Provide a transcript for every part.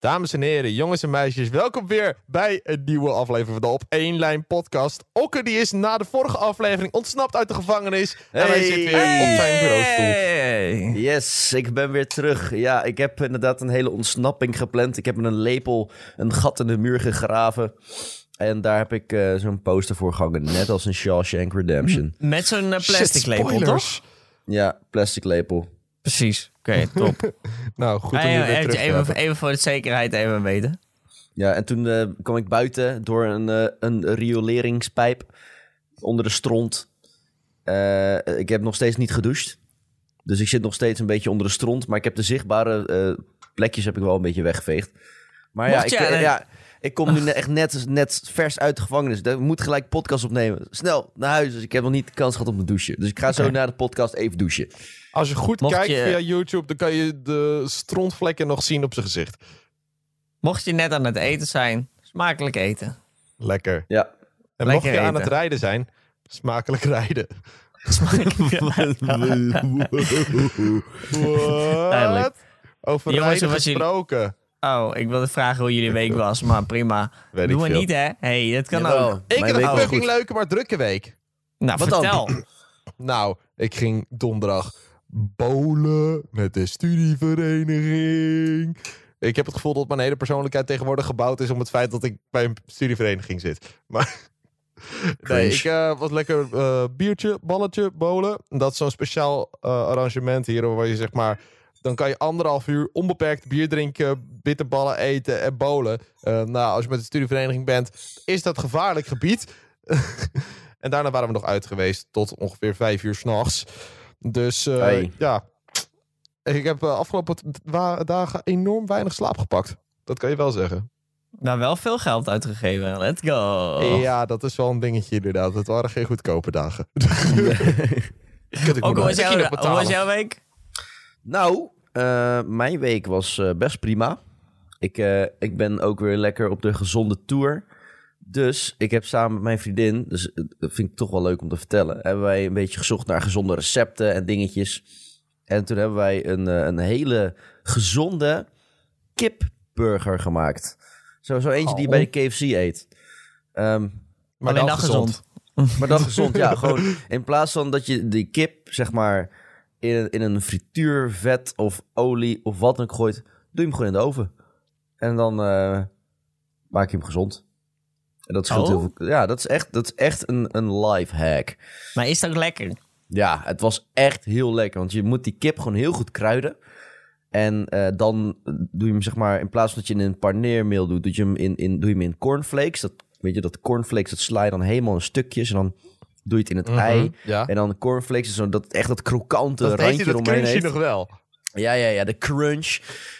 Dames en heren, jongens en meisjes, welkom weer bij een nieuwe aflevering van de Op 1 Lijn podcast. Okke die is na de vorige aflevering ontsnapt uit de gevangenis en hij zit weer op zijn bureaustoel. Hey. Yes, ik ben weer terug. Ja, ik heb inderdaad een hele ontsnapping gepland. Ik heb met een lepel een gat in de muur gegraven. En daar heb ik eh, zo'n poster voor gehangen. Net als een Shawshank Redemption. Met zo'n eh, Shit, plastic label, toch? Ja, plastic lepel. Precies. Oké, top. Nou, goed om je weer even, terug te even, even voor de zekerheid even weten. Ja, en toen eh, kwam ik buiten door een, eh, een rioleringspijp onder de stront. Eh, ik heb nog steeds niet gedoucht. Dus ik zit nog steeds een beetje onder de stront. Maar ik heb de zichtbare eh, plekjes heb ik wel een beetje weggeveegd. Maar ja, ik, ja, ik kom nu echt net, net vers uit de gevangenis. Ik moet gelijk podcast opnemen. Snel, naar huis. Dus ik heb nog niet de kans gehad om te douchen. Dus ik ga zo Oké. na de podcast even douchen. Als je goed Mocht kijkt je- via YouTube, dan kan je de strontvlekken nog zien op zijn gezicht. Mocht je net aan het eten zijn, smakelijk eten. Lekker. Ja. En Lekker mocht je aan eten. het rijden zijn, smakelijk rijden. Duidelijk. Wat? Over Jongens, rijden gesproken. Oh, ik wilde vragen hoe jullie week was, maar prima. Weet ik Doe maar veel. niet, hè? hey, het kan Jawel. ook. Ik Mijn heb een fucking leuke, maar drukke week. Nou, Wat dan? vertel. Nou, ik ging donderdag bowlen met de studievereniging. Ik heb het gevoel dat mijn hele persoonlijkheid tegenwoordig gebouwd is om het feit dat ik bij een studievereniging zit. Maar nee, ik eh, was lekker eh, biertje, balletje, bowlen. Dat is zo'n speciaal eh, arrangement hier waar je zeg maar... Dan kan je anderhalf uur onbeperkt bier drinken, bitterballen eten en bowlen. Eh, nou, als je met de studievereniging bent, is dat gevaarlijk gebied. en daarna waren we nog uit geweest tot ongeveer vijf uur s'nachts. Dus eh, Hey. ja, ik heb eh, afgelopen dagen enorm weinig slaap gepakt. Dat kan je wel zeggen. Nou, wel veel geld uitgegeven. Let's go. Ja, dat is wel een dingetje inderdaad. Het waren geen goedkope dagen. Ik Ook, hoe, nog was jouw, kilo hoe betalen. was jouw week? Nou, eh, mijn week was best prima. Ik, eh, ik ben ook weer lekker op de gezonde tour. Dus ik heb samen met mijn vriendin, dus eh, dat vind ik toch wel leuk om te vertellen, hebben wij een beetje gezocht naar gezonde recepten en dingetjes. En toen hebben wij een, eh, een hele gezonde kipburger gemaakt. Zo, zo eentje die je bij de KFC eet. Ehm, Maar dan dan gezond. maar dan gezond, ja. Gewoon in plaats van dat je die kip, zeg maar, in een, in een frituurvet of olie of wat dan ook gooit, doe je hem gewoon in de oven. En dan eh, maak je hem gezond. En dat scheelt Oh? heel veel. Ja, dat is echt, dat is echt een, een life hack. Maar is dat lekker? Ja, het was echt heel lekker. Want je moet die kip gewoon heel goed kruiden. En eh, dan doe je hem, zeg maar, in plaats van dat je in een paneermeel doet, doe je hem in, in, doe je hem in cornflakes. Dat, weet je, dat cornflakes, dat sla je dan helemaal in stukjes. En dan doe je het in het Mhm, ei. Ja. En dan de cornflakes, zo dat echt dat krokante Dat randje dat eromheen crunchy heeft. nog wel. Ja, ja, ja, de crunch.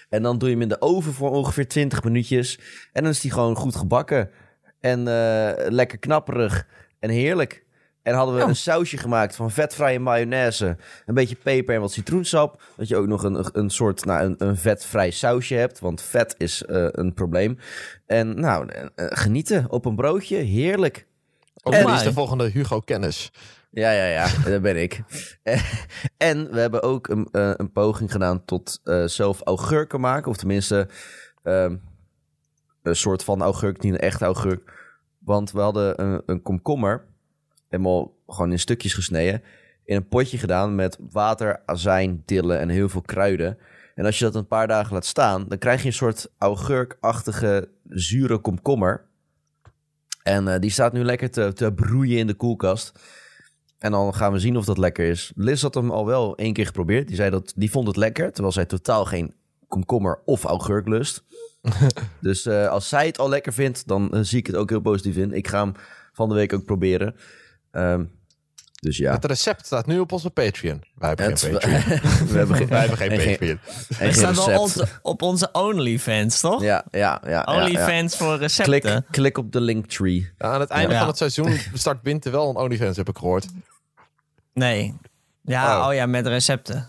En dan doe je hem in de oven voor ongeveer 20 minuutjes. En dan is die gewoon goed gebakken. En eh, lekker knapperig. En heerlijk. En hadden we Oh. een sausje gemaakt van vetvrije mayonaise. Een beetje peper en wat citroensap. Dat je ook nog een, een soort, nou, een, een vetvrij sausje hebt. Want vet is eh, een probleem. En nou, eh, genieten op een broodje. Heerlijk. Of En- is de volgende Hugo Kennis? Ja, ja, ja, daar ben ik. en we hebben ook een, eh, een poging gedaan tot eh, zelf augurken maken. Of tenminste, ehm, een soort van augurk, niet een echte augurk. Want we hadden een, een komkommer, helemaal gewoon in stukjes gesneden, in een potje gedaan met water, azijn, dille en heel veel kruiden. En als je dat een paar dagen laat staan, dan krijg je een soort augurkachtige zure komkommer. En eh, die staat nu lekker te, te broeien in de koelkast. En dan gaan we zien of dat lekker is. Liz had hem al wel één keer geprobeerd. Die zei dat die vond het lekker, terwijl zij totaal geen komkommer of augurk lust. dus eh, als zij het al lekker vindt, dan eh, zie ik het ook heel positief in. Ik ga hem van de week ook proberen. Ehm, dus ja. Het recept staat nu op onze Patreon. Wij hebben Het- geen Patreon. we hebben geen, Wij hebben geen en geen- Patreon. Het staat wel recept. onze- op onze OnlyFans, toch? Ja, ja, ja. ja, ja. OnlyFans voor recepten. Klik, klik op de linktree. Aan het einde Ja. van het seizoen start Winter wel een OnlyFans, heb ik gehoord. Nee. Ja, Oh. oh, ja, met recepten.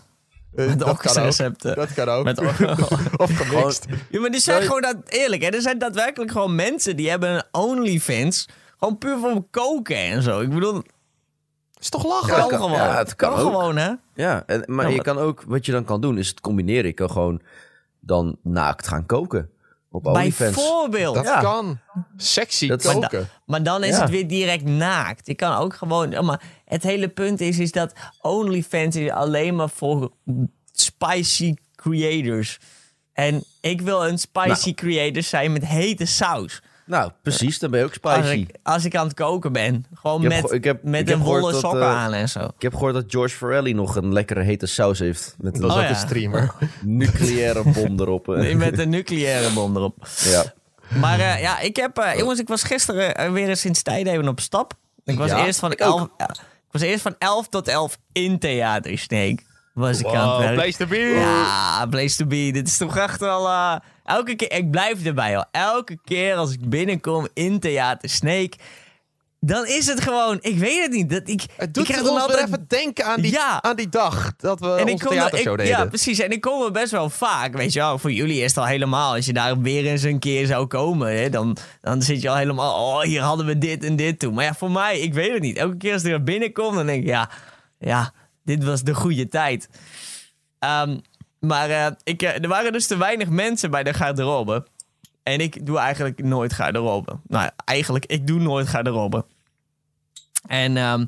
Eh, Met dat kan ook. recepten. Dat kan ook. Met of gemixt. ja, maar die zijn gewoon dat eerlijk, hè? Er zijn daadwerkelijk gewoon mensen die hebben een OnlyFans. Gewoon puur voor koken en zo. Ik bedoel, is toch lachen? Ja, kan, dat kan- gewoon. ja, het kan ook. gewoon, hè? Ja, en, maar Ja, je kan ook, wat je dan kan doen, is het combineren. Je kan gewoon dan naakt gaan koken. Op OnlyFans. Bijvoorbeeld. Dat Ja. kan. Sexy Dat koken. Maar dan is Ja. het weer direct naakt. Je kan ook gewoon. Maar het hele punt is, is dat OnlyFans is alleen maar voor spicy creators. En ik wil een spicy Nou. creator zijn met hete saus. Nou, precies. Dan ben je ook Als spicy. ik, als ik aan het koken ben. Gewoon met, ik heb- met ik heb een dat, sokken eh, aan en zo. Ik heb gehoord dat George Farrelly nog een lekkere hete saus heeft. Met een Oh, ja. een streamer. nucleaire bom erop. eh. Nee, Met een nucleaire bom erop. Ja. Maar eh, ja, ik heb... eh, jongens, ik was gisteren weer eens sinds tijden even op stap. Ik was, Ja, eerst van ik elf, ik was eerst van 11 tot 11 in Theater Sneek. Was ik aan het werk. place to be. Ja, place to be. Dit is toch echt wel... eh, elke keer, ik blijf erbij al. Elke keer als ik binnenkom in Theater Snake... Dan is het gewoon... Ik weet het niet. Dat ik, Het doet ik krijg ons weer altijd even denken aan die, Ja. aan die dag dat we en onze er- theatershow ik- deden. Ja, precies. En ik kom er best wel vaak. Weet je wel, voor jullie is het al helemaal. Als je daar weer eens een keer zou komen, hè, dan, dan zit je al helemaal. Oh, hier hadden we dit en dit toen. Maar ja, voor mij, ik weet het niet. Elke keer als ik er binnenkom, dan denk ik, ja, ja, dit was de goede tijd. Ehm, maar eh, ik, eh, er waren dus te weinig mensen bij de garderobe. En ik doe eigenlijk nooit garderobe. Nou, eigenlijk, ik doe nooit garderobe. En ehm,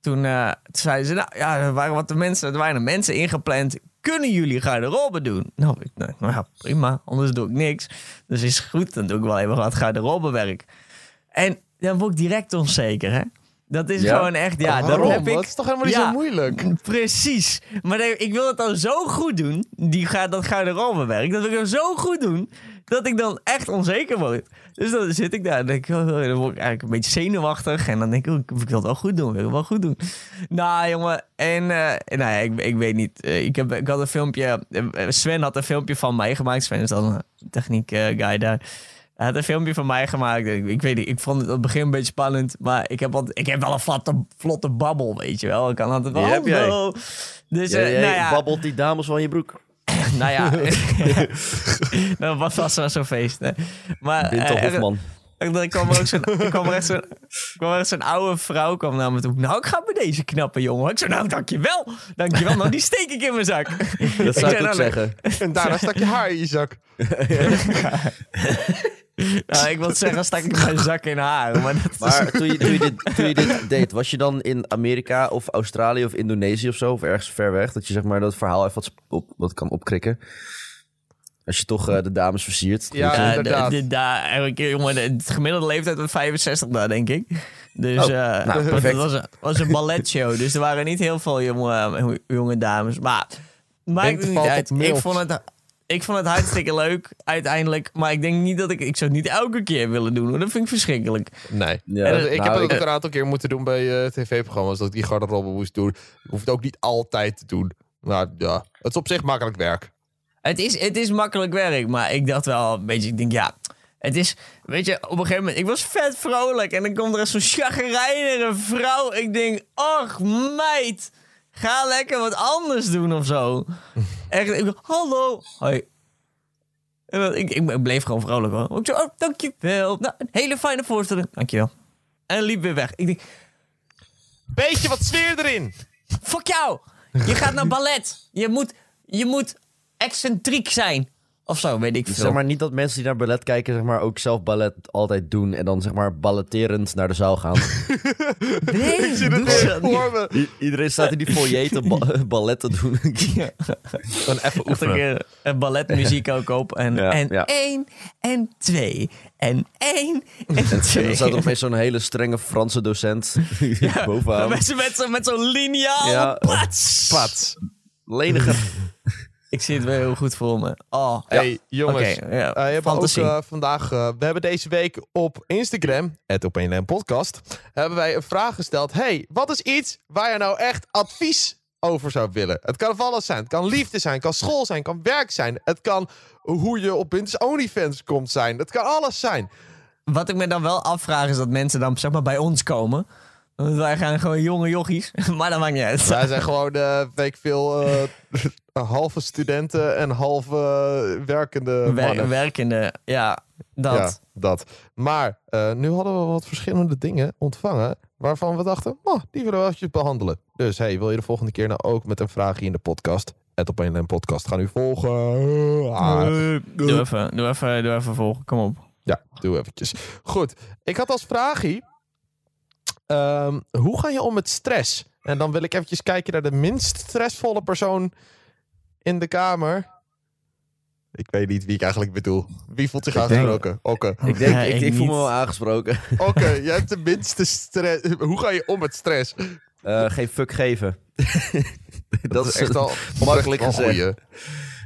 toen, eh, toen zeiden ze, nou ja, er waren wat mensen, er waren mensen ingepland. Kunnen jullie garderobe doen? Nou, ik, nou ja, prima, anders doe ik niks. Dus is goed, dan doe ik wel even wat garderobewerk. En dan word ik direct onzeker, hè? Dat is Ja? gewoon echt, ja, dan Waarom? heb ik... Dat is toch helemaal niet Ja. zo moeilijk? Precies. Maar ik wil het dan zo goed doen, die, ga- dat garderobewerk, dat wil ik dan zo goed doen, dat ik dan echt onzeker word. Dus dan zit ik daar en denk ik, oh, dan word ik eigenlijk een beetje zenuwachtig. En dan denk ik, oh, ik wil het wel goed doen, wil ik het wel goed doen. Nou, jongen, en eh, nou ja, ik, ik weet niet. Eh, ik, heb, ik had een filmpje, eh, Sven had een filmpje van mij gemaakt. Sven is dan een techniek guy daar. Hij had een filmpje van mij gemaakt. Ik, ik weet niet, ik vond het op het begin een beetje spannend. Maar ik heb, altijd, ik heb wel een vlotte, vlotte babbel, weet je wel. Ik kan altijd wel... Die heb jij. hallo. Dus, Jij, eh, jij nou ja, babbelt die dames van je broek. nou ja. dat was wel zo'n feest. Hè. Maar, Winter eh, Hofman. en dan kwam er ook zo'n kwam er echt zo'n kwam er echt zo'n oude vrouw kwam naar me toe. Nou, ik ga bij deze knappen, jongen. Ik zei, nou, dankjewel. Dankjewel. Nou, die steek ik in mijn zak. Dat zou ik ook nou, zeggen. En daarna stak je haar in je zak. Nou, ik wil zeggen, stak ik mijn zak in haar. Maar dat Maar toen je, toen, je dit, toen je dit deed, was je dan in Amerika of Australië of Indonesië of zo? Of ergens ver weg? Dat je zeg maar dat verhaal even wat, op, wat kan opkrikken? Als je toch eh, de dames versiert. Ja? Ja, inderdaad. de- jongen, gemiddelde leeftijd was 65 daar, denk ik. Dus Oh, eh, nou, het was een, was een balletshow. dus er waren niet heel veel jonge, jonge dames. Maar maakt het niet uit. Ik vond, het, ik vond het hartstikke leuk, uiteindelijk. Maar ik denk niet dat ik... Ik zou het niet elke keer willen doen. hoor. Dat vind ik verschrikkelijk. Nee. Ja, En, eh, ik nou, heb het ik- ook een aantal keer moeten doen bij eh, tv-programma's. Dat ik die garderobe moest doen. Je hoeft het ook niet altijd te doen. Maar ja, het is op zich makkelijk werk. Het is, het is makkelijk werk, maar ik dacht wel een beetje, ik denk ja, het is, weet je, op een gegeven moment, ik was vet vrolijk en dan komt er zo'n chagrijnige vrouw. Ik denk, ach meid, ga lekker wat anders doen of zo. Echt, ik dacht, hallo, hoi. En dan, ik, ik, bleef gewoon vrolijk hoor. Ik zei, oh, dankjewel. Nou, een hele fijne voorstelling. Dankjewel. En liep weer weg. Ik denk, Beetje wat sfeer erin. Fuck jou! Je gaat naar ballet. Je moet, je moet excentriek zijn. Of zo, weet ik veel. Zeg maar niet dat mensen die naar ballet kijken, zeg maar ook zelf ballet altijd doen. En dan zeg maar balletterend naar de zaal gaan. nee, Zie doe het ze echt niet. voor me. I- Iedereen staat in die foyer te ba- ballet te doen. Dan even oefenen. keer een balletmuziek ook op. En, Ja, en ja. één, en twee, en één, en En twee. dan staat er opeens zo'n hele strenge Franse docent bovenaan. Met, met, zo- met zo'n liniaal. Ja. Pats. Pats. Leniger. Ik zie het weer heel goed voor me. Oh, Hey, jongens. Ja, Eh, ook eh, vandaag, eh, we hebben deze week op Instagram, het op een podcast, hebben wij een vraag gesteld. Hey, wat is iets waar je nou echt advies over zou willen? Het kan van alles zijn. Het kan liefde zijn, het kan school zijn, het kan werk zijn. Het kan hoe je op Winter's OnlyFans komt zijn. Het kan alles zijn. Wat ik me dan wel afvraag is dat mensen dan zeg maar bij ons komen. Want wij gaan gewoon jonge jochies. Maar dat maakt niet uit. Wij zijn gewoon, eh weet ik veel, eh, halve studenten en halve eh, werkende Wer- mannen. werkende, ja, dat. Ja, dat. Maar nu hadden we wat verschillende dingen ontvangen waarvan we dachten, oh, die willen we eventjes behandelen. Dus hey, wil je de volgende keer nou ook met een vraagje in de podcast? op een podcast. Ga nu volgen. Ah. Doe even, doe, even, doe even volgen, kom op. Ja, doe eventjes. Goed, ik had als vraagie... ehm, hoe ga je om met stress? En dan wil ik eventjes kijken naar de minst stressvolle persoon in de kamer. Ik weet niet wie ik eigenlijk bedoel. Wie voelt zich Ik aangesproken? Oké. Ik denk, Ja, ik, ik ik voel me wel aangesproken. Oké, jij hebt de minste stress. Hoe ga je om met stress? Eh, geen fuck geven. Dat, is echt al makkelijk gezegd. goeie.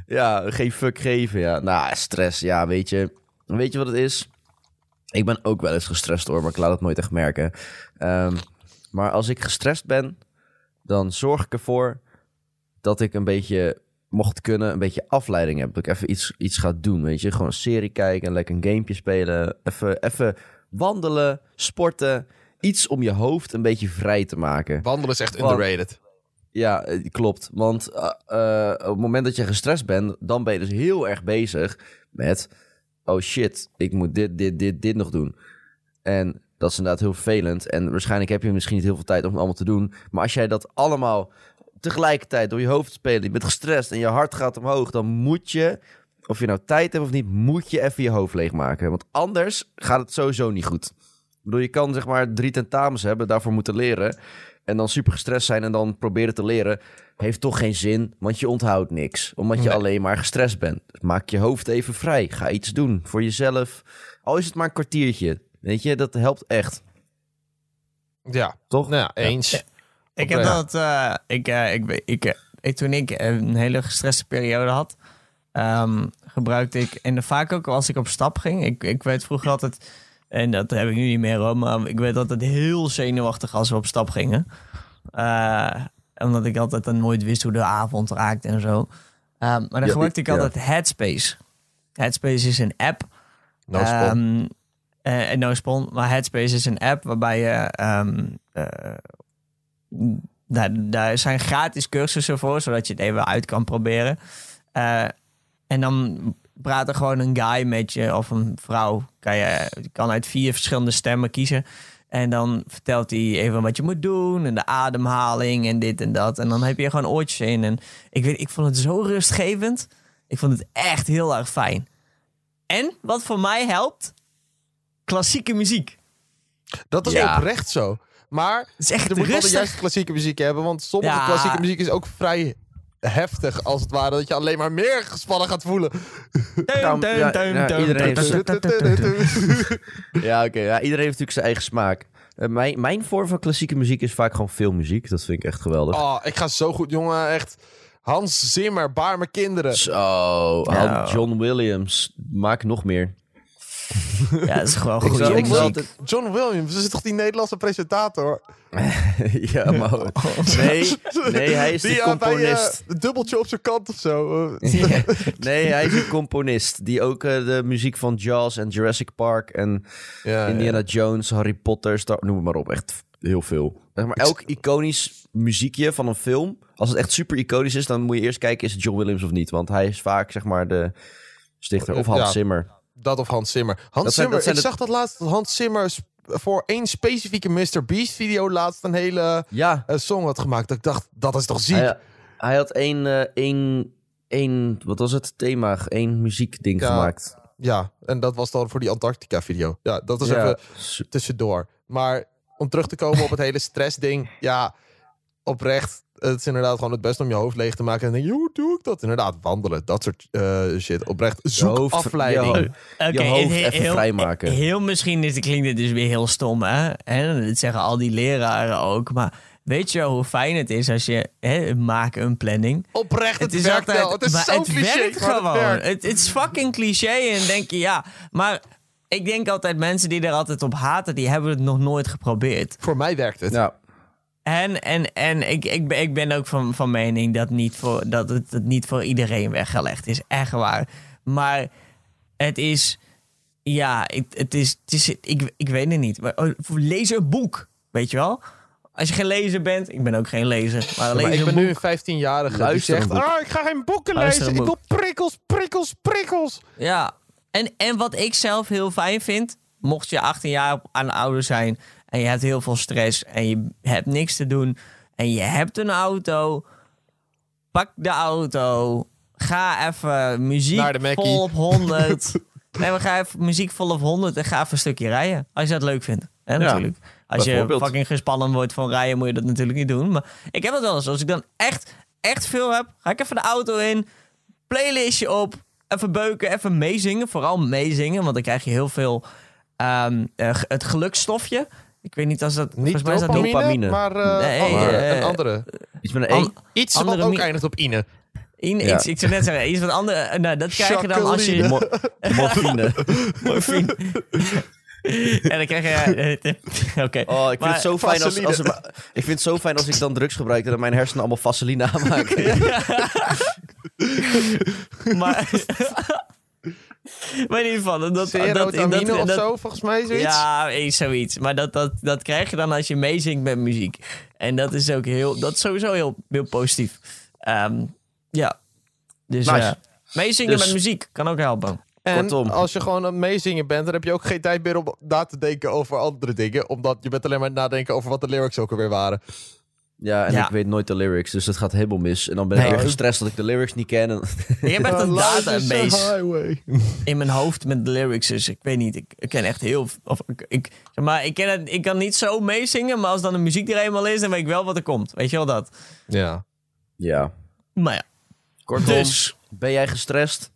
Ja, geen fuck geven. Ja, nou, stress. Ja, weet je. Weet je wat het is? Ik ben ook wel eens gestrest hoor, maar ik laat het nooit echt merken. Ehm, maar als ik gestrest ben, dan zorg ik ervoor dat ik een beetje, mocht kunnen, een beetje afleiding heb. Dat ik even iets, iets ga doen, weet je. Gewoon een serie kijken, lekker een gamepje spelen. Even, even wandelen, sporten. Iets om je hoofd een beetje vrij te maken. Wandelen is echt underrated. Ja, eh, klopt. Want eh, eh, op het moment dat je gestrest bent, dan ben je dus heel erg bezig met... Oh shit, ik moet dit, dit, dit, dit nog doen. En dat is inderdaad heel vervelend. En waarschijnlijk heb je misschien niet heel veel tijd om het allemaal te doen. Maar als jij dat allemaal tegelijkertijd door je hoofd speelt... je bent gestrest en je hart gaat omhoog... dan moet je, of je nou tijd hebt of niet... moet je even je hoofd leegmaken. Want anders gaat het sowieso niet goed. Ik bedoel, je kan zeg maar drie tentamens hebben, daarvoor moeten leren... en dan super gestrest zijn en dan proberen te leren... heeft toch geen zin, want je onthoudt niks. Omdat je Nee. alleen maar gestrest bent. Dus maak je hoofd even vrij. Ga iets doen voor jezelf. Al is het maar een kwartiertje. Weet je, dat helpt echt. Ja, Toch? nou ja, eens. Ik heb dat, eh, ik, eh, ik, weet- ik, eh, ik, toen ik een hele gestreste periode had, ehm, gebruikte ik, en vaak ook als ik op stap ging, ik, ik weet vroeger altijd, en dat heb ik nu niet meer hoor, maar ik werd altijd heel zenuwachtig als we op stap gingen. Eh, omdat ik altijd dan nooit wist hoe de avond raakte en zo. Ehm, maar dan Ja, gebruikte ik altijd Headspace. Headspace is een app. No spot. Eh, no spon, maar Headspace is een app waarbij je. ehm, eh, daar, daar zijn gratis cursussen voor, zodat je het even uit kan proberen. Eh, en dan praat er gewoon een guy met je of een vrouw. Kan je, je kan uit vier verschillende stemmen kiezen. En dan vertelt hij even wat je moet doen en de ademhaling en dit en dat. En dan heb je gewoon oortjes in. En ik, weet, ik vond het zo rustgevend. Ik vond het echt heel erg fijn. En wat voor mij helpt, klassieke muziek. Dat is Ja. oprecht zo. Maar Het is echt je moet wel de juiste klassieke muziek hebben. Want sommige Ja. klassieke muziek is ook vrij heftig, als het ware. Dat je alleen maar meer gespannen gaat voelen. Ja, oké. ja, iedereen heeft natuurlijk zijn eigen smaak. Eh, mijn, mijn vorm van klassieke muziek is vaak gewoon filmmuziek. Dat vind ik echt geweldig. Oh, ik ga zo goed, jongen. Echt. Hans Zimmer, Baar mijn kinderen. Zo, Ja. John Williams. Maak nog meer. Ja, dat is gewoon goed. muziek. altijd- John Williams, dat is toch die Nederlandse presentator? ja, maar... Nee, nee, hij is de die, eh, bij, eh, componist. het dubbeltje op zijn kant of zo. eh. Nee, hij is een componist. Die ook eh, de muziek van Jaws en Jurassic Park en Ja, Indiana Jones, Harry Potter, Star, noem maar op. Echt heel veel. Zeg maar, elk iconisch muziekje van een film, als het echt super iconisch is, dan moet je eerst kijken, is het John Williams of niet? Want hij is vaak, zeg maar, de stichter. Of Hans Ja. Zimmer. Dat of Hans Zimmer. Hans Dat Zimmer, zijn ik zag dat laatst. dat Hans Zimmer voor één specifieke Mr. Beast video laatst een hele Ja, eh, song had gemaakt. Dat ik dacht, dat is toch ziek? hij, hij had één, eh, één, één, wat was het thema? Eén muziekding Ja, gemaakt. Ja, en dat was dan voor die Antarctica video. Ja, dat is Ja, even tussendoor. Maar om terug te komen op het hele stressding. Ja, oprecht. Het is inderdaad gewoon het beste om je hoofd leeg te maken. En dan denk je, hoe doe ik dat? Inderdaad, wandelen. Dat soort eh, shit. Oprecht. Zoek hoofd- afleiding. je hoofd- Oké, je hoofd he- even vrijmaken. Heel misschien is, klinkt het dus weer heel stom, hè? En dat zeggen al die leraren ook. Maar weet je wel hoe fijn het is als je... Hè, maak een planning. Oprecht, het, is werkt altijd- wel. Het is maar zo het cliché. werkt het gewoon. werkt. Het het is fucking cliché en denk je ja. Maar ik denk altijd mensen die er altijd op haten, die hebben het nog nooit geprobeerd. Voor mij werkt het. Ja, En, en, en ik, ik, ben, ik ben ook van, van mening dat, niet voor, dat het, het niet voor iedereen weggelegd is. Echt waar. Maar het is. Ja, het, het is. Het is ik, ik weet het niet. Maar, oh, lees een boek. Weet je wel? Als je geen lezer bent, ik ben ook geen lezer. Maar lees maar ik een ben boek. nu een 15-jarige die zegt... Ah, ik ga geen boeken Luister lezen. Ik wil prikkels, prikkels, prikkels. Ja, en, en wat ik zelf heel fijn vind, mocht je 18 jaar op- aan ouder zijn en je hebt heel veel stress en je hebt niks te doen en je hebt een auto, pak de auto, ga even muziek Naar de Mackie. vol op 100. nee, maar ga even muziek vol op 100 en ga even een stukje rijden. Als je dat leuk vindt. Hè, natuurlijk. Als je fucking gespannen wordt van rijden, moet je dat natuurlijk niet doen. Maar ik heb dat wel eens. Als ik dan echt, echt veel heb, ga ik even de auto in, playlistje op, even beuken, even meezingen. Vooral meezingen, want dan krijg je heel veel ehm, eh, het gelukstofje. Ik weet niet als dat... Niet volgens mij is dat dopamine, dopamine. maar eh, Nee, eh, een andere. Iets met een E. An- Iets andere wat ook eindigt op ine. In, Ja. iets, ik zou net zeggen, iets wat andere. eh, Nou, dat krijg je dan als je. Mo- morfine. Morfine. en dan krijg je. eh, Oké. Oh, ik vind het zo fijn als, Vaseline. als ik vind het zo fijn als ik dan drugs gebruik en dat mijn hersenen allemaal vaseline aanmaken. Maar. Maar in ieder geval. Dat, dat, dat, dat- of dat- zo, volgens mij zoiets. Ja, zoiets. Maar dat, dat, dat krijg je dan als je meezingt met muziek. En dat is ook heel. Dat is sowieso heel, heel positief. Ehm, ja. Dus. Nice. meezingen Dus- met muziek kan ook helpen. En Kortom. als je gewoon aan het meezingen bent, dan heb je ook geen tijd meer om na te denken over andere dingen. Omdat je bent alleen maar aan het nadenken over wat de lyrics ook alweer waren. Ja, en Ja. ik weet nooit de lyrics, dus het gaat helemaal mis. En dan ben ik Nee. weer gestrest dat ik de lyrics niet ken. En... Ik heb echt een database. in mijn hoofd met de lyrics. Dus ik weet niet, ik, ik ken echt heel... Of, ik, ik, zeg maar ik, ken het, ik kan niet zo meezingen, maar als dan de muziek er eenmaal is, dan weet ik wel wat er komt. Weet je wel dat? Ja. Ja. Maar ja, Kortom, dus... ben jij gestrest?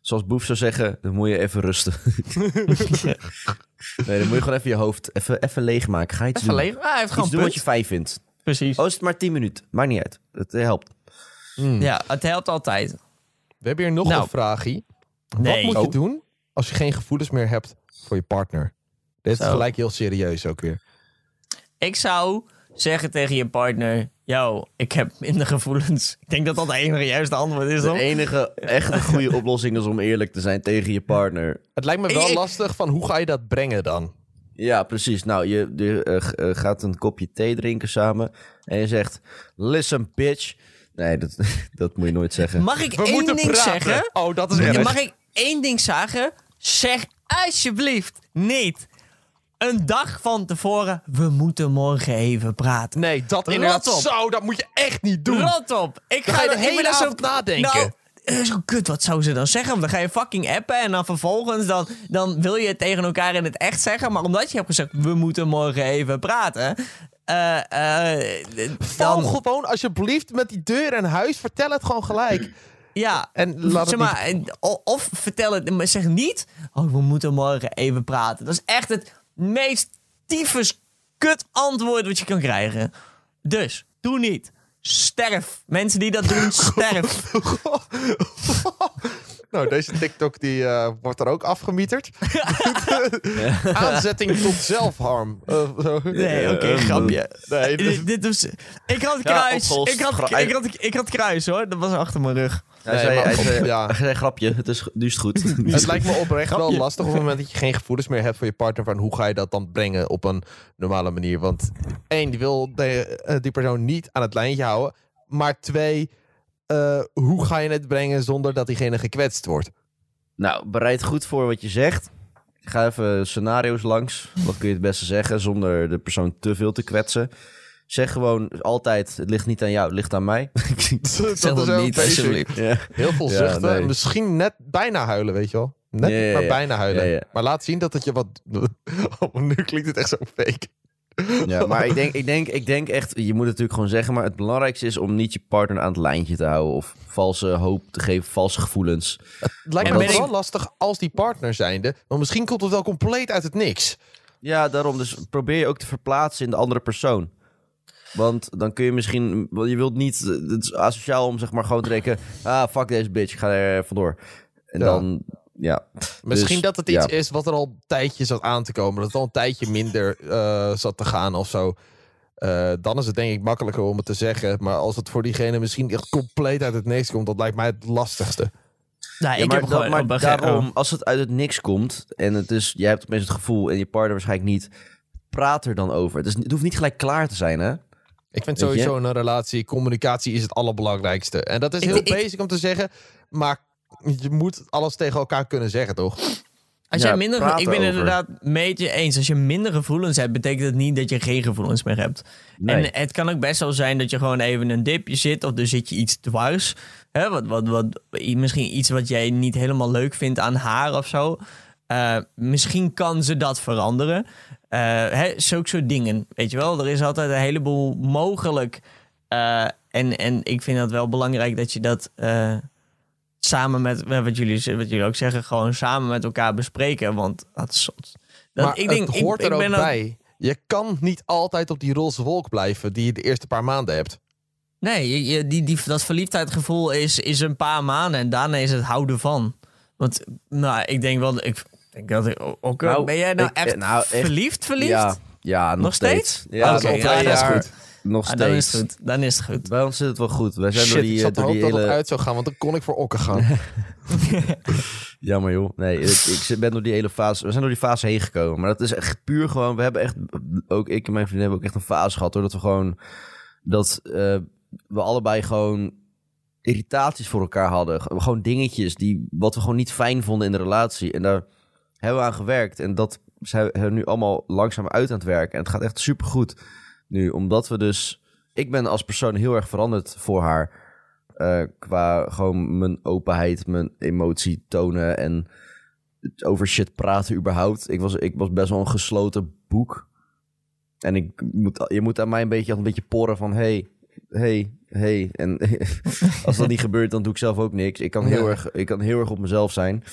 Zoals Boef zou zeggen, dan moet je even rusten. nee, dan moet je gewoon even je hoofd even, even leegmaken. Ga iets Even doen. leeg. Ah, hij heeft Iets gewoon doen wat je fijn vindt. Precies. Oh, is het maar 10 minuten. Maakt niet uit. Het eh, helpt. Hmm. Ja, het helpt altijd. We hebben hier nog Nou. een vraagie. Nee. Wat moet je Oh. doen als je geen gevoelens meer hebt voor je partner? Dit is Zo. gelijk heel serieus ook weer. Ik zou zeggen tegen je partner... Yo, ik heb minder gevoelens. Ik denk dat dat de enige juiste antwoord is, De enige echte goede oplossing is om eerlijk te zijn tegen je partner. Het lijkt me wel ik- lastig van hoe ga je dat brengen dan? Ja, precies. Nou, je, je eh, eh, gaat een kopje thee drinken samen en je zegt: Listen, bitch. Nee, dat, dat moet je nooit zeggen. Mag ik We één moeten ding praten. zeggen? Oh, dat is erg. Mag ik één ding zeggen? Zeg alsjeblieft niet een dag van tevoren... We moeten morgen even praten. Nee, dat Rot inderdaad op. zo, dat moet je echt niet doen. Rot op. Ik Dan ga, ga je de hele avond nadenken. Nou, zo kut, wat zou ze dan zeggen? Want dan ga je fucking appen en dan vervolgens dan, dan wil je het tegen elkaar in het echt zeggen. Maar omdat je hebt gezegd, we moeten morgen even praten. Val dan, gewoon alsjeblieft met die deur in huis. Vertel het gewoon gelijk. ja, En laat zeg maar, en- o- of vertel het, maar zeg niet, oh, we moeten morgen even praten. Dat is echt het meest tyfus kut antwoord wat je kan krijgen. Dus, doe niet. Sterf. Mensen die dat doen, sterf. Nou, deze TikTok die, eh, wordt er ook afgemieterd. Aanzetting tot zelfharm. Eh. Nee, oké, grapje. Nee, Dit, dit was, ik had Ja, kruis. ik, had, Gra- ik, had, ik had kruis hoor. Dat was achter mijn rug. Hij, Nee, zei, maar hij, op- zei, ja. zei: Grapje, het is, nu is het goed. Is Het lijkt me oprecht wel Grapje. lastig op het moment dat je geen gevoelens meer hebt voor je partner. Van hoe ga je dat dan brengen op een normale manier? Want één, die wil de, eh, die persoon niet aan het lijntje houden. Maar twee, eh, hoe ga je het brengen zonder dat diegene gekwetst wordt? Nou, bereid goed voor wat je zegt. Ik ga even scenario's langs. Wat kun je het beste zeggen zonder de persoon te veel te kwetsen? Zeg gewoon altijd: het ligt niet aan jou, het ligt aan mij. dat Zeg dat heel niet, alsjeblieft. ja. Heel veel Ja, zuchten. nee. Misschien net bijna huilen, weet je wel. Net Ja, niet, ja, maar bijna huilen. Ja, ja. Maar laat zien dat het je wat... Oh, nu klinkt het echt zo fake. Ja, maar ik denk, ik, denk, ik denk echt, je moet het natuurlijk gewoon zeggen, maar het belangrijkste is om niet je partner aan het lijntje te houden of valse hoop te geven, valse gevoelens. Het lijkt me wel ik- lastig als die partner zijnde. Want misschien komt het wel compleet uit het niks. Ja, daarom. Dus probeer je ook te verplaatsen in de andere persoon. Want dan kun je misschien, want je wilt niet, het is asociaal om zeg maar gewoon te denken, ah, fuck deze bitch, ik ga er vandoor. En Ja. dan, ja. Misschien Dus, dat het iets ja. is wat er al een tijdje zat aan te komen. Dat het al een tijdje minder eh, zat te gaan of zo. Eh, dan is het denk ik makkelijker om het te zeggen. Maar als het voor diegene misschien echt compleet uit het niks komt, dat lijkt mij het lastigste. Nou, Ja, ik maar heb dat- gewoon maar daarom, als het uit het niks komt en het is, jij hebt opeens het gevoel en je partner waarschijnlijk niet, praat er dan over. Het, is, het hoeft niet gelijk klaar te zijn, hè? Ik vind sowieso in een relatie, communicatie is het allerbelangrijkste. En dat is heel ik- basic om te zeggen. Maar je moet alles tegen elkaar kunnen zeggen, toch? Als Ja, jij minder, ik ben over. inderdaad met je eens. Als je minder gevoelens hebt, betekent het niet dat je geen gevoelens meer hebt. Nee. En het kan ook best wel zijn dat je gewoon even een dipje zit of er zit je iets dwars. Hè, wat, wat, wat, misschien iets wat jij niet helemaal leuk vindt aan haar of zo. Eh, misschien kan ze dat veranderen. Eh hè, zulke soort dingen, weet je wel. Er is altijd een heleboel mogelijk. Eh, en, en ik vind het wel belangrijk dat je dat eh, samen met, wat, jullie, wat jullie ook zeggen, gewoon samen met elkaar bespreken. Want dat is zot. Dat, maar ik denk, het hoort ik, er ook ben ook- bij. Je kan niet altijd op die roze wolk blijven die je de eerste paar maanden hebt. Nee, je- die, die, dat verliefdheidgevoel is, is een paar maanden en daarna is het houden van. Want nou, ik denk wel, ik denk dat ik ook. Nou, ben jij nou ik- echt, nou, echt- verliefd verliefd? Ja, ja nog, Nog steeds? Ja, Ah, dat is ja, dat goed. Nog Ah, dan is steeds. het goed. Dan is het goed. Bij ons zit het wel goed. Wij zijn Shit, door die, ik zat te door die dat hele... het uit zou gaan, want dan kon ik voor okken gaan. Jammer joh. Nee, ik, ik ben door die hele fase... We zijn door die fase heen gekomen. Maar dat is echt puur gewoon... We hebben echt... Ook ik en mijn vriendin hebben ook echt een fase gehad hoor. Dat we gewoon... Dat eh, we allebei gewoon irritaties voor elkaar hadden. Gewoon dingetjes die... Wat we gewoon niet fijn vonden in de relatie. En daar hebben we aan gewerkt. En dat zijn we nu allemaal langzaam uit aan het werken. En het gaat echt supergoed nu. Omdat we dus... Ik ben als persoon heel erg veranderd voor haar. Eh, qua gewoon mijn openheid, mijn emotie tonen en over shit praten überhaupt. Ik was, ik was best wel een gesloten boek. En ik moet, je moet aan mij een beetje, een beetje porren van hey, hey, hey. En als dat niet gebeurt, dan doe ik zelf ook niks. Ik kan, heel Ja. erg, ik kan heel erg op mezelf zijn.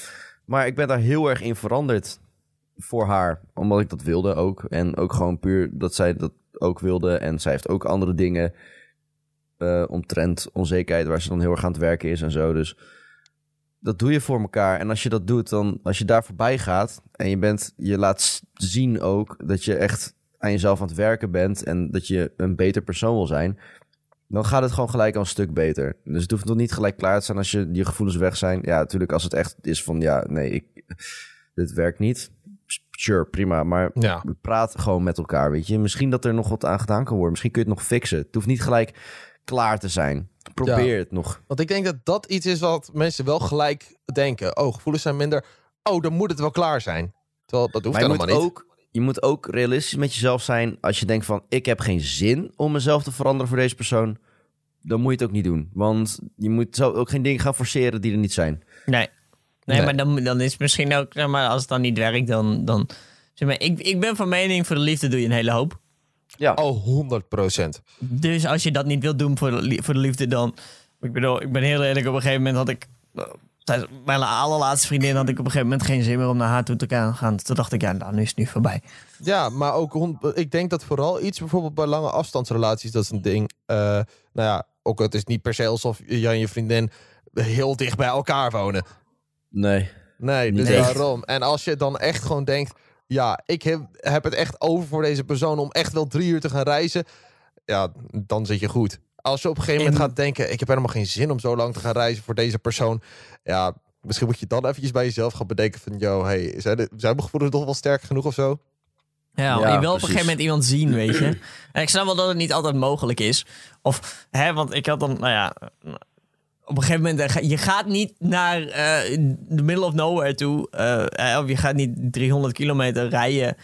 Maar ik ben daar heel erg in veranderd voor haar. Omdat ik dat wilde ook. En ook gewoon puur dat zij dat ook wilde. En zij heeft ook andere dingen eh omtrent onzekerheid waar ze dan heel erg aan het werken is en zo. Dus dat doe je voor elkaar. En als je dat doet, dan als je daar voorbij gaat en je bent, je laat zien ook dat je echt aan jezelf aan het werken bent en dat je een beter persoon wil zijn, dan gaat het gewoon gelijk al een stuk beter. Dus het hoeft nog niet gelijk klaar te zijn als je je gevoelens weg zijn. Ja, natuurlijk als het echt is van ja, nee, ik, dit werkt niet. Sure, prima, maar Ja. praat gewoon met elkaar, weet je. Misschien dat er nog wat aan gedaan kan worden. Misschien kun je het nog fixen. Het hoeft niet gelijk klaar te zijn. Probeer het nog. Want ik denk dat dat iets is wat mensen wel gelijk denken. Oh, gevoelens zijn minder. Oh, dan moet het wel klaar zijn. Terwijl dat hoeft Maar helemaal niet. ook, je moet ook realistisch met jezelf zijn. Als je denkt van, ik heb geen zin om mezelf te veranderen voor deze persoon. Dan moet je het ook niet doen. Want je moet zo ook geen dingen gaan forceren die er niet zijn. Nee. Nee, Nee. maar dan, dan is het misschien ook, zeg maar, als het dan niet werkt, dan. dan zeg maar, ik, ik ben van mening, voor de liefde doe je een hele hoop. Ja, Oh, 100 procent. Dus als je dat niet wilt doen voor de, voor de liefde, dan. Ik bedoel, ik ben heel eerlijk, op een gegeven moment had ik. Mijn allerlaatste vriendin had ik op een gegeven moment geen zin meer om naar haar toe te gaan. Toen dacht ik, ja, nou, nu is het nu voorbij. Ja, maar ook ik denk dat vooral iets bijvoorbeeld bij lange afstandsrelaties, dat is een ding. Eh, nou ja, ook het is niet per se alsof jij en je vriendin heel dicht bij elkaar wonen. nee. Nee, dus Nee. daarom. En als je dan echt gewoon denkt, ja, ik heb, heb het echt over voor deze persoon om echt wel drie uur te gaan reizen, ja, dan zit je goed. Als je op een gegeven moment En- gaat denken, ik heb helemaal geen zin om zo lang te gaan reizen voor deze persoon, ja, misschien moet je dan eventjes bij jezelf gaan bedenken van, yo, hey, zijn, de, zijn mijn gevoelens toch wel sterk genoeg of zo? Ja, Ja, je wil op een gegeven moment iemand zien, weet je. En ik snap wel dat het niet altijd mogelijk is. Of, hè, want ik had dan, nou ja... Op een gegeven moment, eh, ga- je gaat niet naar eh the middle of nowhere toe. eh, eh, of je gaat niet 300 kilometer rijden.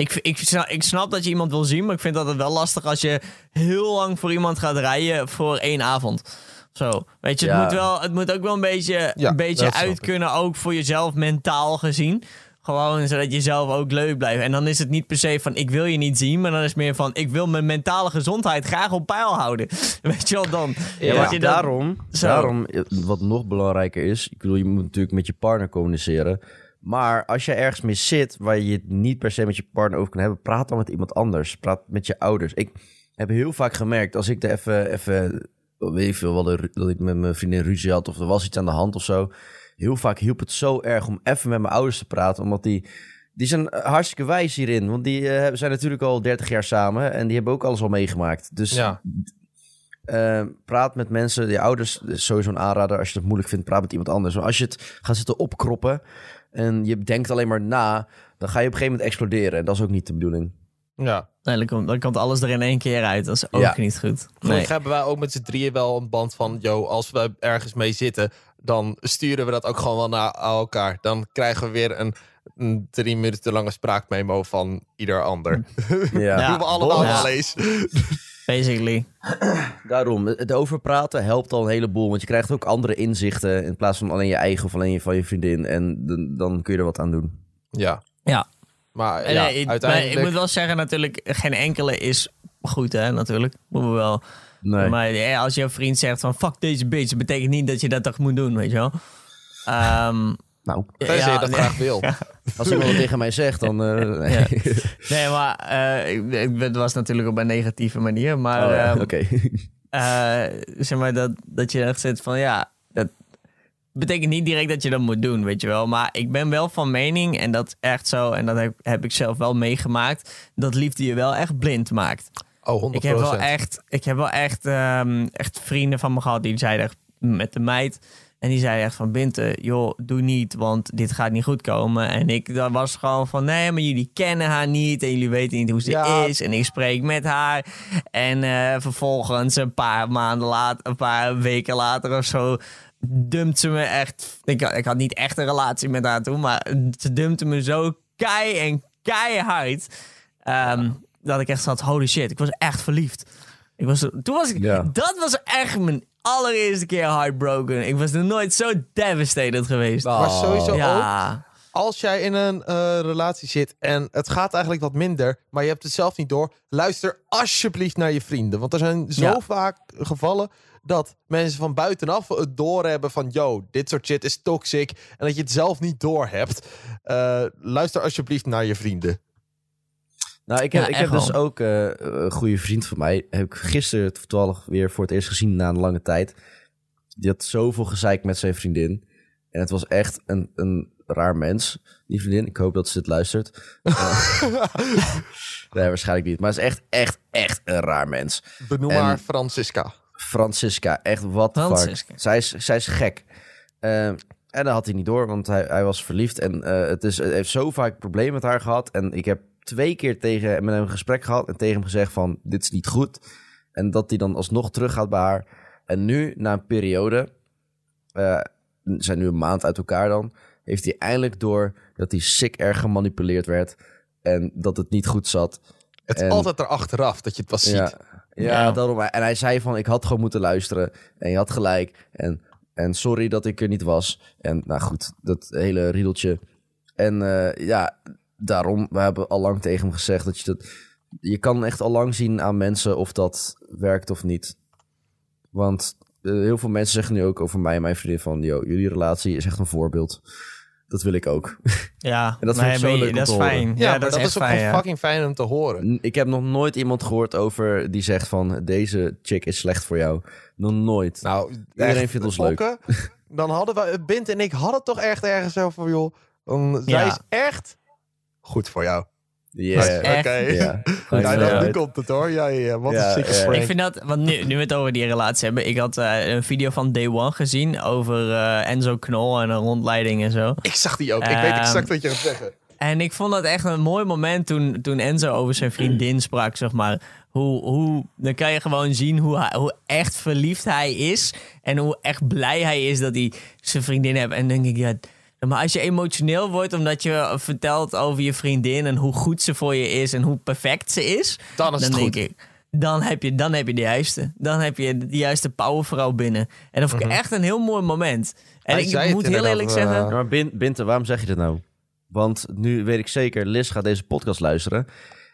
Ik, ik, snap, ik snap dat je iemand wil zien, maar ik vind dat het wel lastig als je heel lang voor iemand gaat rijden voor één avond. Zo, weet je, Ja. het, moet wel, het moet ook wel een beetje, Ja, een beetje uit kunnen, ook voor jezelf mentaal gezien. Gewoon zodat je zelf ook leuk blijft. En dan is het niet per se van ik wil je niet zien, maar dan is het meer van ik wil mijn mentale gezondheid graag op peil houden. Weet je wel dan? Ja, je daarom, daarom, eh, wat nog belangrijker is... Ik bedoel, je moet natuurlijk met je partner communiceren. Maar als je ergens mee zit waar je het niet per se met je partner over kan hebben... praat dan met iemand anders. Praat met je ouders. Ik heb heel vaak gemerkt, als ik er even... even weet ik veel, wat er- dat ik met mijn vriendin ruzie had... of er was iets aan de hand of zo... Heel vaak hielp het zo erg om even met mijn ouders te praten... omdat die... Die zijn hartstikke wijs hierin. Want die eh, zijn natuurlijk al 30 jaar samen. En die hebben ook alles al meegemaakt. Dus Ja. eh, praat met mensen, je ouders sowieso een aanrader. Als je het moeilijk vindt, praat met iemand anders. Maar als je het gaat zitten opkroppen en je denkt alleen maar na, dan ga je op een gegeven moment exploderen. En dat is ook niet de bedoeling. Ja. Nee, dan, komt, dan komt alles er in één keer uit. Dat is ook Ja. niet goed. Nee. Gelukkig hebben wij ook met z'n drieën wel een band van... yo, als we ergens mee zitten, dan sturen we dat ook gewoon wel naar elkaar. Dan krijgen we weer een een drie minuten lange spraakmemo van ieder ander. Ja. Doen we allemaal Ja. wel eens. Basically. Daarom, het over praten helpt al een heleboel. Want je krijgt ook andere inzichten in plaats van alleen je eigen of alleen je van je vriendin. En dan- dan kun je er wat aan doen. Ja. Ja. Maar En ja, nee, ik- maar uiteindelijk... ik moet wel zeggen, natuurlijk, geen enkele is goed, hè, natuurlijk. Moeten we wel. Nee. Maar ja, als jouw vriend zegt van fuck deze bitch, dat betekent niet dat je dat toch moet doen, weet je wel. Ehm, Nou, Tenzij je dat nee. graag wil. als iemand tegen mij zegt, dan... eh, nee. Ja. Nee, maar eh, ik, ik- het was natuurlijk op een negatieve manier. Maar, Oh, ja, ehm, Oké. eh, zeg maar dat, dat je echt zit van ja, dat betekent niet direct dat je dat moet doen, weet je wel. Maar ik ben wel van mening, en dat is echt zo, en dat heb, heb ik zelf wel meegemaakt, dat liefde je wel echt blind maakt. Oh, 100%. Ik heb wel echt, ik heb wel echt, ehm, echt vrienden van me gehad die zeiden met de meid. En die zeiden echt van Binte, joh, doe niet, want dit gaat niet goed komen. En ik dat was gewoon van, nee, maar jullie kennen haar niet en jullie weten niet hoe ze Ja. is. En ik spreek met haar. En eh, vervolgens een paar maanden later, een paar weken later of zo, dumpt ze me echt. Ik, had- ik had niet echt een relatie met haar toen, maar ze dumpte me zo kei en keihard. ehm, Dat ik echt zat, holy shit, ik was echt verliefd. Ik was, toen was ik, Ja. dat was echt mijn allereerste keer heartbroken. Ik was nog nooit zo devastated geweest. Maar sowieso ook, ja, als jij in een eh, relatie zit en het gaat eigenlijk wat minder, maar je hebt het zelf niet door, luister alsjeblieft naar je vrienden. Want er zijn zo Ja. vaak gevallen dat mensen van buitenaf het doorhebben van, yo, dit soort shit is toxic en dat je het zelf niet doorhebt. Eh luister alsjeblieft naar je vrienden. Nou, ik heb, Ja, ik heb dus ook eh, een goede vriend van mij. Heb ik gisteren toevallig weer voor het eerst gezien na een lange tijd. Die had zoveel gezeik met zijn vriendin. En het was echt een, een raar mens, die vriendin. Ik hoop dat ze dit luistert. Eh, nee, waarschijnlijk niet. Maar het is echt, echt, echt een raar mens. Benoem En- haar Francisca. Francisca, echt wat fuck. Francisca. Zij is, zij is gek. Eh, en dat had hij niet door, want hij, hij was verliefd. En eh, het, is, het heeft zo vaak problemen met haar gehad. En ik heb twee keer tegen, met hem een gesprek gehad en tegen hem gezegd van, dit is niet goed. En dat hij dan alsnog terug gaat bij haar. En nu, na een periode, eh, zijn nu een maand uit elkaar dan, heeft hij eindelijk door dat hij sick erg gemanipuleerd werd. En dat het niet goed zat. Het is En- altijd erachteraf dat je het pas ziet. Ja, ja, Ja. daarom. En hij zei van, ik had gewoon moeten luisteren. En je had gelijk. En, en sorry dat ik er niet was. En nou goed, dat hele riedeltje. En eh, ja, daarom, we hebben al lang tegen hem gezegd dat je dat... Je kan echt al lang zien aan mensen of dat werkt of niet. Want eh, heel veel mensen zeggen nu ook over mij en mijn vriendin van... Yo, jullie relatie is echt een voorbeeld. Dat wil ik ook. ja. En dat vind ik zo leuk dat is fijn. Ja, dat, is echt ook fijn, gewoon ja. fucking fijn om te horen. Ik heb nog nooit iemand gehoord over die zegt van... Deze chick is slecht voor jou. Nog nooit. Nou, Iedereen echt, vindt ons leuk. Dan hadden we, Bint en ik hadden toch echt ergens over, joh. Dan, zij is echt goed voor jou. Ja. echt- Oké. Ja. Nou, nu komt het hoor. Ja, ja, ja. Wat Ja, een ja. Ik vind dat, want nu, nu we het over die relatie hebben. Ik had eh, een video van Day One gezien over eh, Enzo Knol en een rondleiding en zo. Ik zag die ook. Ik weet Ehm, exact wat je gaat zeggen. En ik vond dat echt een mooi moment toen, toen Enzo over zijn vriendin sprak, zeg maar. Hoe, hoe, dan kan je gewoon zien hoe, hij, hoe echt verliefd hij is. En hoe echt blij hij is dat hij zijn vriendin heeft. En dan denk ik, ja, maar als je emotioneel wordt omdat je vertelt over je vriendin... en hoe goed ze voor je is en hoe perfect ze is... Dan is dan het denk goed. ik, dan heb, je, dan heb je de juiste. Dan heb je de juiste powervrouw binnen. En dat vond ik echt een heel mooi moment. En Hij ik, zei ik het moet heel eerlijk eh, zeggen... Ja, maar Bin- Binte, waarom zeg je dit nou? Want nu weet ik zeker, Liz gaat deze podcast luisteren.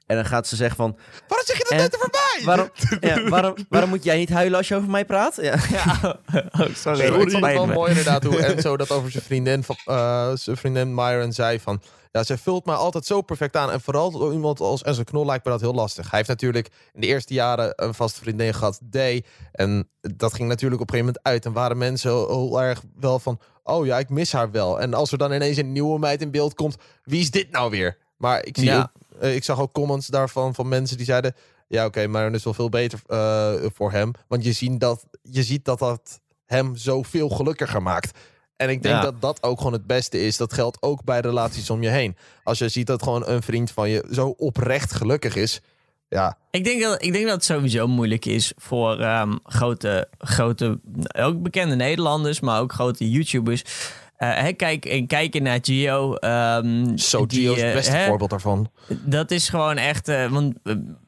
En dan gaat ze zeggen van... Waarom zeg je dat En- net er Waarom, ja, waarom, waarom moet jij niet huilen als je over mij praat? Ja. Ja, oh, sorry. Sorry, het ik vond het wel mooi inderdaad hoe Enzo dat over zijn vriendin, van, eh, zijn vriendin Myron zei van... Ja, zij vult mij altijd zo perfect aan. En vooral door iemand als Enzo Knol lijkt me dat heel lastig. Hij heeft natuurlijk in de eerste jaren een vaste vriendin gehad, Day. En dat ging natuurlijk op een gegeven moment uit. En waren mensen heel erg wel van... Oh ja, ik mis haar wel. En als er dan ineens een nieuwe meid in beeld komt... Wie is dit nou weer? Maar ik, zie Ja. ook, eh, ik zag ook comments daarvan van mensen die zeiden... Ja, oké, Myron is wel veel beter eh, voor hem. Want je, ziet dat, je ziet dat dat hem zoveel gelukkiger maakt. En ik denk Ja. dat dat ook gewoon het beste is. Dat geldt ook bij relaties om je heen. Als je ziet dat gewoon een vriend van je zo oprecht gelukkig is. Ja, Ik denk, dat, ik denk dat het sowieso moeilijk is voor ehm, grote, grote, ook bekende Nederlanders, maar ook grote YouTubers. Eh, hè, kijk, en kijken naar Gio. ehm, Zo, Gio is het eh, beste hè, voorbeeld daarvan. Dat is gewoon echt. eh, want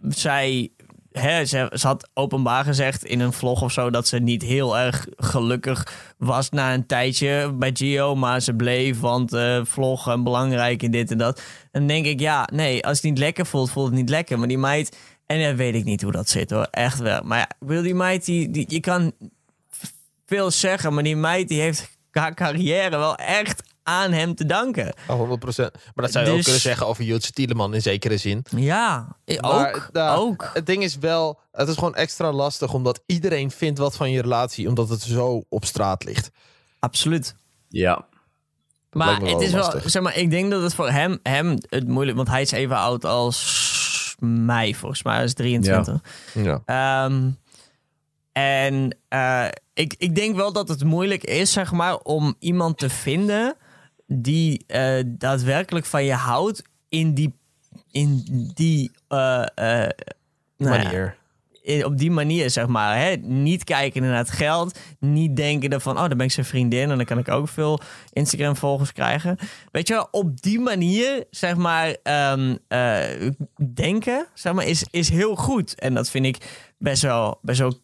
zij. Ze, ze had openbaar gezegd in een vlog of zo dat ze niet heel erg gelukkig was na een tijdje bij Gio. Maar ze bleef, want eh vloggen belangrijk en dit en dat. En dan denk ik, ja, nee, als het niet lekker voelt, voelt het niet lekker. Maar die meid, en dan weet ik niet hoe dat zit hoor, echt wel. Maar ja, wil die meid, die, die, je kan veel zeggen, maar die meid die heeft haar carrière wel echt aan hem te danken. Oh, 100%. Maar dat zou je ook Dus- kunnen zeggen over Jutse Tieleman in zekere zin. Ja, Maar, ook. nou, ook. Het ding is wel, het is gewoon extra lastig omdat iedereen vindt wat van je relatie, omdat het zo op straat ligt. Absoluut. Ja. Maar het is wel, zeg maar, ik denk dat het voor hem, hem het moeilijk, want hij is even oud als mij, volgens mij, hij is 23. Ja. Ehm, en eh, ik, ik denk wel dat het moeilijk is, zeg maar, om iemand te vinden die eh, daadwerkelijk van je houdt in die, in die eh, eh, nou ja, Manier. op die manier, zeg maar. Hè? Niet kijken naar het geld. Niet denken van, oh, dan ben ik zijn vriendin en dan kan ik ook veel Instagram-volgers krijgen. Weet je wel, op die manier, zeg maar, ehm, eh, denken, zeg maar, is, is heel goed. En dat vind ik best wel, best wel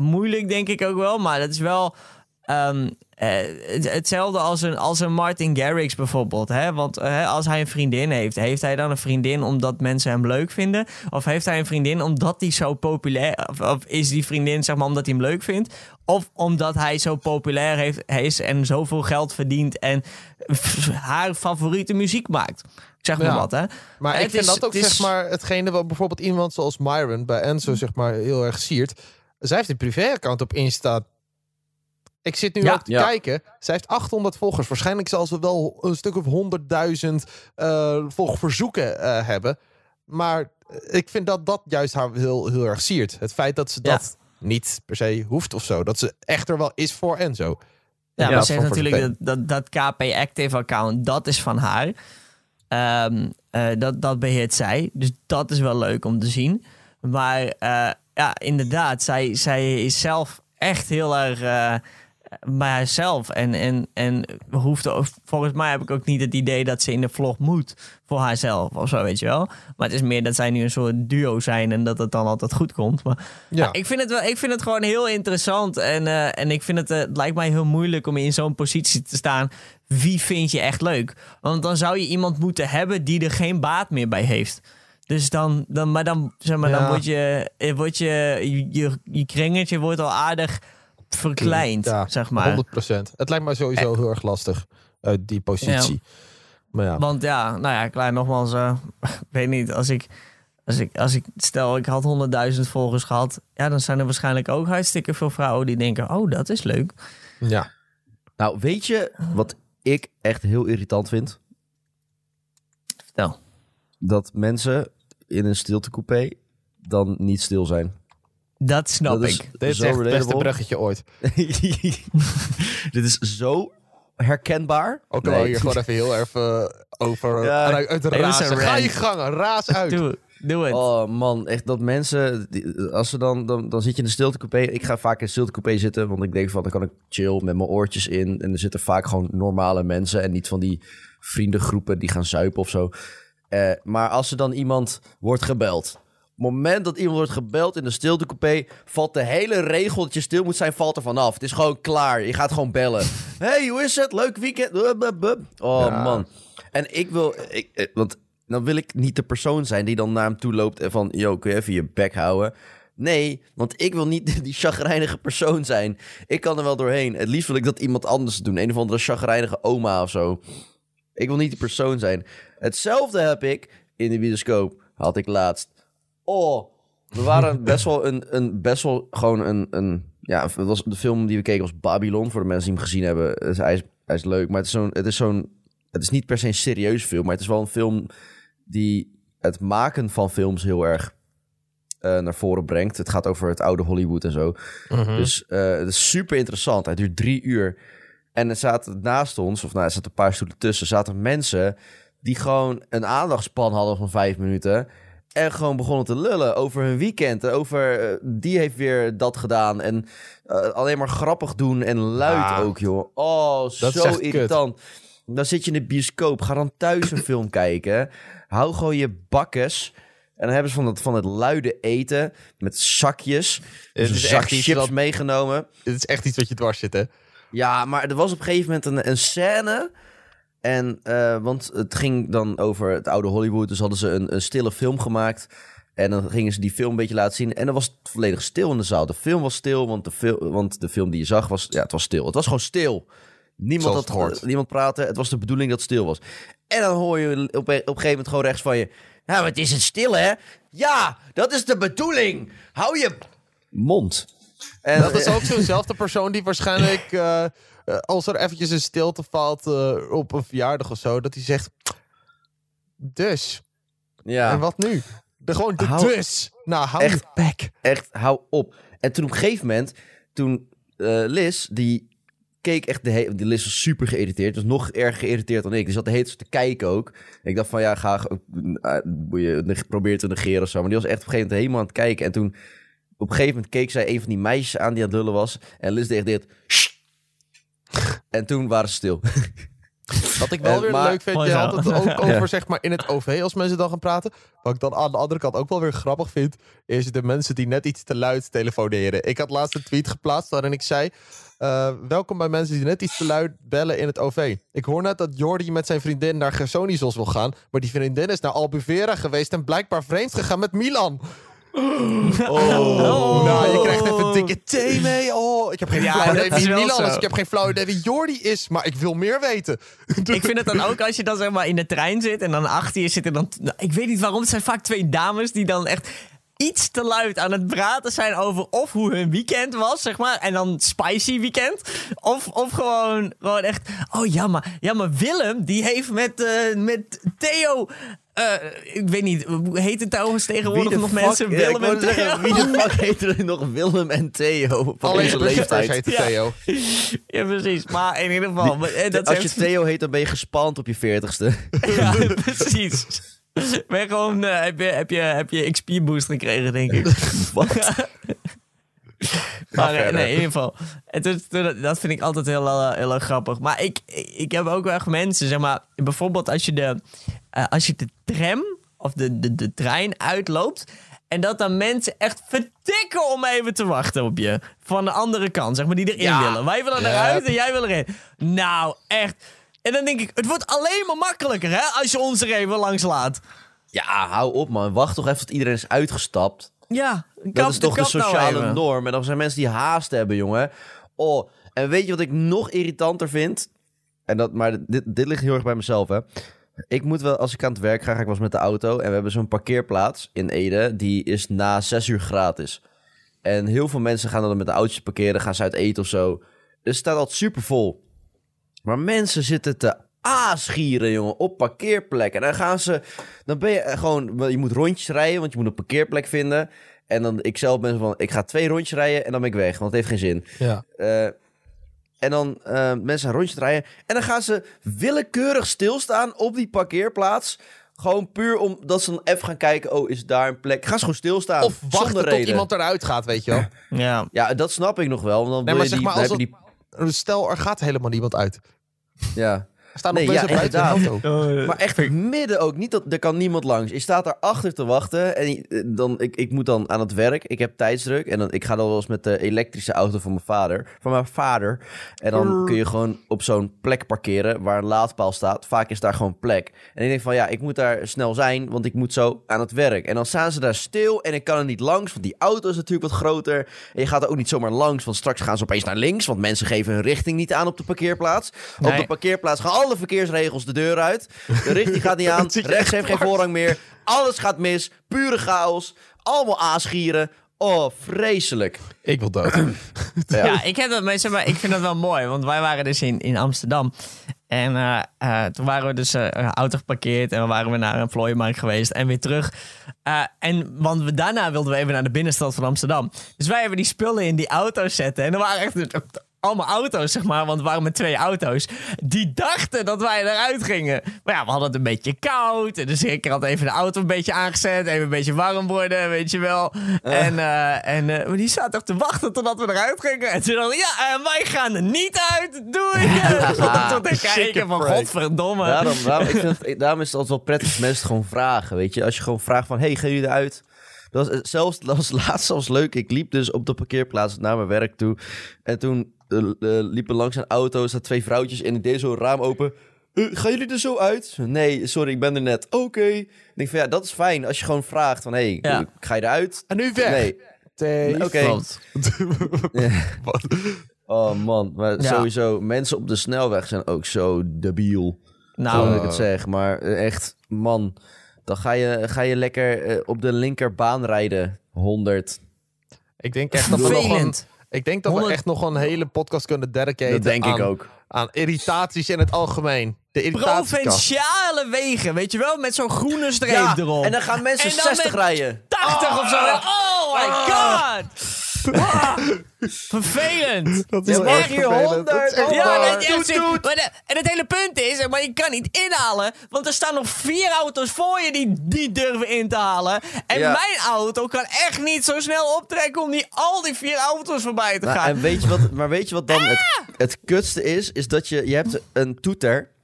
moeilijk, denk ik ook wel. Maar dat is wel... ehm, eh, het- hetzelfde als een, als een Martin Garrix bijvoorbeeld. Hè? Want eh, als hij een vriendin heeft, heeft hij dan een vriendin omdat mensen hem leuk vinden? Of heeft hij een vriendin omdat hij zo populair of, of is die vriendin zeg maar omdat hij hem leuk vindt? Of omdat hij zo populair heeft, is en zoveel geld verdient en haar favoriete muziek maakt? Zeg maar Ja. wat, hè? Maar ik vind is- dat ook is- zeg maar hetgene wat bijvoorbeeld iemand zoals Myron bij Enzo zeg maar heel erg siert. Zij heeft een privéaccount op Insta. Ik zit nu Ja. ook te Ja. kijken. Zij heeft 800 volgers. Waarschijnlijk zal ze wel een stuk of 100.000 eh volgverzoeken eh, hebben. Maar ik vind dat dat juist haar heel, heel erg siert. Het feit dat ze Ja. dat niet per se hoeft of zo. Dat ze echt er wel is voor Enzo. Ja, In maar ze heeft natuurlijk dat, dat, dat KP Active account, dat is van haar. Ehm, eh, dat, dat beheert zij. Dus dat is wel leuk om te zien. Maar eh, ja, inderdaad, zij, zij is zelf echt heel erg eh, bij haarzelf. En, en, en hoeft ook, volgens mij heb ik ook niet het idee dat ze in de vlog moet voor haarzelf of zo, weet je wel. Maar het is meer dat zij nu een soort duo zijn en dat het dan altijd goed komt. Maar Ja. ik vind het, wel, ik vind het gewoon heel interessant. En, eh, en ik vind het, eh, het lijkt mij heel moeilijk om in zo'n positie te staan. Wie vind je echt leuk? Want dan zou je iemand moeten hebben die er geen baat meer bij heeft. Dus dan, dan maar dan, zeg maar, dan word je, eh, word je, je, je, je kringetje wordt al aardig verkleind, Ja, zeg maar. 100%. Het lijkt mij sowieso heel erg lastig uit die positie. Maar ja. Want ja, nou ja, klein nogmaals, eh, ik weet niet, als ik, als ik, als ik, stel ik had 100.000 volgers gehad, ja, dan zijn er waarschijnlijk ook hartstikke veel vrouwen die denken, oh, dat is leuk. ja. Nou, weet je wat ik echt heel irritant vind? Vertel. Dat mensen in een stiltecoupé dan niet stil zijn. Dat snap Dat ik. Dit is echt het beste bruggetje ooit. Dit is zo herkenbaar. Ook al Nee. hier gewoon even heel even over Ja, uit, razen. zo'n Ga je gang, raas uit. Doe, doe het. Oh man, echt dat mensen, die- als ze dan, dan, dan zit je in de stiltecoupé. Ik ga vaak in de stiltecoupé zitten, want ik denk van dan kan ik chill met mijn oortjes in. En er zitten vaak gewoon normale mensen en niet van die vriendengroepen die gaan zuipen of zo. Eh, maar als er dan iemand wordt gebeld. Op het moment dat iemand wordt gebeld in de stiltecoupé, valt de hele regel dat je stil moet zijn, valt er vanaf. Het is gewoon klaar. Je gaat gewoon bellen. hey, hoe is het? Leuk weekend. Oh Ja. man. En ik wil, ik, eh, want dan wil ik niet de persoon zijn die dan naar hem toe loopt en van, yo, kun je even je bek houden? Nee, want ik wil niet die chagrijnige persoon zijn. Ik kan er wel doorheen. Het liefst wil ik dat iemand anders het doen. Een of andere chagrijnige oma of zo. Ik wil niet die persoon zijn. Hetzelfde heb ik in de bioscoop. Had ik laatst. Oh, we waren best wel een, een best wel gewoon een, een ja, het was de film die we keken was Babylon. Voor de mensen die hem gezien hebben, Dus hij, is, hij is leuk, maar het is zo'n, het is zo'n, het is niet per se een serieus film, maar het is wel een film die het maken van films heel erg eh, naar voren brengt. Het gaat over het oude Hollywood en zo. Mhm. Dus eh, het is super interessant. Hij duurt drie uur. En er zaten naast ons, of nou, er zaten een paar stoelen tussen, zaten mensen die gewoon een aandachtspan hadden van vijf minuten. En gewoon begonnen te lullen over hun weekend. en Over eh, die heeft weer dat gedaan. En eh, alleen maar grappig doen en luid Ah. ook, joh. Oh, Dat zo kut. irritant. Dan zit je in de bioscoop. Ga dan thuis een film kijken. Hou gewoon je bakkes. En dan hebben ze van het, van het luide eten met zakjes. Dus een is zak echt chips wat- meegenomen. Dit is echt iets wat je dwars zit, hè? Ja, maar er was op een gegeven moment een, een scène. En, eh, want het ging dan over het oude Hollywood. Dus hadden ze een, een stille film gemaakt. En dan gingen ze die film een beetje laten zien. En dan was het volledig stil in de zaal. De film was stil, want de, fil- want de film die je zag was... Ja, het was stil. Het was gewoon stil. Niemand, had, eh, niemand praatte. Het was de bedoeling dat het stil was. En dan hoor je op, een- op een gegeven moment gewoon rechts van je... Maar het is het stil, hè? Ja, dat is de bedoeling. Hou je mond. En, Dat is ook zo'nzelfde persoon die waarschijnlijk, eh, eh, als er eventjes een stilte valt eh, op een verjaardag of zo, dat hij zegt, dus, ja. en wat nu? De, gewoon de Hou- dus. Nou, hou Echt. bek. Echt, hou op. En toen op een gegeven moment, toen eh, Liz, die keek echt de hele... Die Liz was super geïrriteerd. Dus nog erg geïrriteerd dan ik. Die zat de hele tijd te kijken ook. En ik dacht van, ja, ga... Uh, probeer te negeren of zo. Maar die was echt op een gegeven moment helemaal aan het kijken. En toen, op een gegeven moment keek zij een van die meisjes aan die aan het lullen was. En Liz deed dit. En toen waren ze stil. Wat ik wel weer maar- leuk vind, je had het ook over Ja. zeg maar in het OV als mensen dan gaan praten. Wat ik dan aan de andere kant ook wel weer grappig vind, is de mensen die net iets te luid telefoneren. Ik had laatst een tweet geplaatst waarin ik zei, eh, welkom bij mensen die net iets te luid bellen in het OV. Ik hoor net dat Jordi met zijn vriendin naar Gersonisos wil gaan, maar die vriendin is naar Albufeira geweest en blijkbaar vreemd gegaan met Milan. Oh, nou, je krijgt even een dikke thee mee. Oh, ik heb geen Ja, flauw idee wie Milan is. Ik heb geen flauw idee wie Jordi is, maar ik wil meer weten. Ik vind het dan ook als je dan zeg maar in de trein zit en dan achter je zitten dan... nou, ik weet niet waarom, het zijn vaak twee dames die dan echt iets te luid aan het praten zijn over of hoe hun weekend was, zeg maar. En dan spicy weekend. Of, of gewoon, gewoon echt... Oh ja, maar, ja, maar Willem, die heeft met, eh, met Theo... eh, ik weet niet, hoe heet het trouwens tegenwoordig nog mensen? Ja, Willem en Theo? zeggen, wie de fuck heet er nog Willem en Theo van Alleen onze leeftijd heet Ja. Theo. Ja, precies. Maar in ieder geval... maar, eh, dat Als je Theo heet, dan ben je gespand op je veertigste. Ja, precies. Ben je gewoon, eh, heb, je, heb, je, heb je XP-boost gekregen, denk ik. Wat? Maar nee, in ieder geval. Is, dat dat vind ik altijd heel, heel erg grappig. Maar ik, ik heb ook wel echt mensen, zeg maar... Bijvoorbeeld als je de, eh, als je de tram of de, de, de trein uitloopt... En dat dan mensen echt vertikken om even te wachten op je. Van de andere kant, zeg maar, die erin Ja. willen. Wij willen eruit en jij wil erin. Nou, echt. En dan denk ik, het wordt alleen maar makkelijker, hè? Als je ons er even langs laat. Ja, hou op man. Wacht toch even tot iedereen is uitgestapt. Ja, Dat is toch de kap nou sociale norm. En dan zijn mensen die haast hebben, jongen. Oh, en weet je wat ik nog irritanter vind? En dat, maar dit, dit ligt heel erg bij mezelf, hè. Ik moet wel, als ik aan het werk ga, ga ik wel eens met de auto. En we hebben zo'n parkeerplaats in Ede. Die is na zes uur gratis. En heel veel mensen gaan dan met de autootjes parkeren. Gaan ze uit eten of zo. Dus het staat altijd super vol. Maar mensen zitten te aasgieren, jongen, op parkeerplekken. En dan gaan ze... Dan ben je gewoon... Je moet rondjes rijden, want je moet een parkeerplek vinden. En dan, ik zelf ben van... Ik ga twee rondjes rijden en dan ben ik weg, want het heeft geen zin. Ja. Eh, en dan eh, mensen gaan rondjes rijden. En dan gaan ze willekeurig stilstaan op die parkeerplaats. Gewoon puur omdat ze dan even gaan kijken... Oh, is daar een plek? Gaan ze gewoon stilstaan. Of wachten zonder tot reden. iemand eruit gaat, weet je wel. Ja. Ja, dat snap ik nog wel. Want dan Nee, wil je zeg die, maar, dan als heb je die... Stel, er gaat helemaal niemand uit. Ja. Er staan Nee, nog ja, mensen buiten in de auto. Maar echt midden ook. Niet dat er kan niemand langs. Je staat daar achter te wachten. En je- dan, ik, ik moet dan aan het werk. Ik heb tijdsdruk. En dan, ik ga dan wel eens met de elektrische auto van mijn vader. Van mijn vader. En dan kun je gewoon op zo'n plek parkeren. Waar een laadpaal staat. Vaak is daar gewoon plek. En ik denk van ja, ik moet daar snel zijn. Want ik moet zo aan het werk. En dan staan ze daar stil. En ik kan er niet langs. Want die auto is natuurlijk wat groter. En je gaat er ook niet zomaar langs. Want straks gaan ze opeens naar links. Want mensen geven hun richting niet aan op de parkeerplaats. Op Nee. de parkeerplaats gaan alle verkeersregels de deur uit. De richting gaat niet aan. Rechts echt heeft geen voorrang meer. Alles gaat mis. Pure chaos. Allemaal aasgieren. Oh, vreselijk. Ik wil dood. Ja, ik, heb dat, maar zeg maar, ik vind dat wel mooi, want wij waren dus in, in Amsterdam. En eh, eh, toen waren we dus een auto geparkeerd en we waren we naar een vlooienmarkt geweest en weer terug. Eh, en, want we, daarna wilden we even naar de binnenstad van Amsterdam. Dus wij hebben die spullen in die auto zetten en er waren echt allemaal auto's, zeg maar, want we waren met twee auto's. Die dachten dat wij eruit gingen. Maar ja, we hadden het een beetje koud. En dus ik had even de auto een beetje aangezet. Even een beetje warm worden, weet je wel. En, eh, en uh, maar die zaten toch te wachten totdat we eruit gingen. En toen dachten ja, wij gaan er niet uit. Doei. Ja, tot te kijken van, godverdomme. Daarom, daarom, ik vind het, daarom is het altijd wel prettig als mensen gewoon vragen, weet je. Als je gewoon vraagt van, hey, gaan jullie eruit? Dat was, zelfs, dat was laatst zelfs leuk. Ik liep dus op de parkeerplaats naar mijn werk toe. En toen liepen langs een auto, er twee vrouwtjes in. Ik deed zo'n raam open. Uh, gaan jullie er zo uit? Nee, sorry, ik ben er net. Oké. Okay. Ik denk van ja, dat is fijn als je gewoon vraagt van hé, hey, ja. ga je eruit? En nu weg. Nee. Oké. Okay. oh man, maar ja. sowieso, mensen op de snelweg zijn ook zo debiel. Nou, Zo ik het zeg, maar echt, man, dan ga je, ga je lekker uh, op de linkerbaan rijden, 100. Ik denk echt dat we nog een, ik denk dat 100... we echt nog een hele podcast kunnen dedicaten. Dat denk aan, ik ook. Aan irritaties in het algemeen. De Provinciale wegen, weet je wel? Met zo'n groene streep ja, erop. En dan gaan mensen dan 60 rijden. 80 oh, of zo. Oh my god! Ah, vervelend. Dat is echt hier 100. Ja, en, doet, doet. Maar de, en het hele punt is, maar je kan niet inhalen. Want er staan nog vier auto's voor je die, die durven in te halen. En ja. mijn auto kan echt niet zo snel optrekken om die, al die vier auto's voorbij te maar, gaan. En weet je wat, maar weet je wat dan ah! het, het kutste is? Is dat je, je hebt een toeter.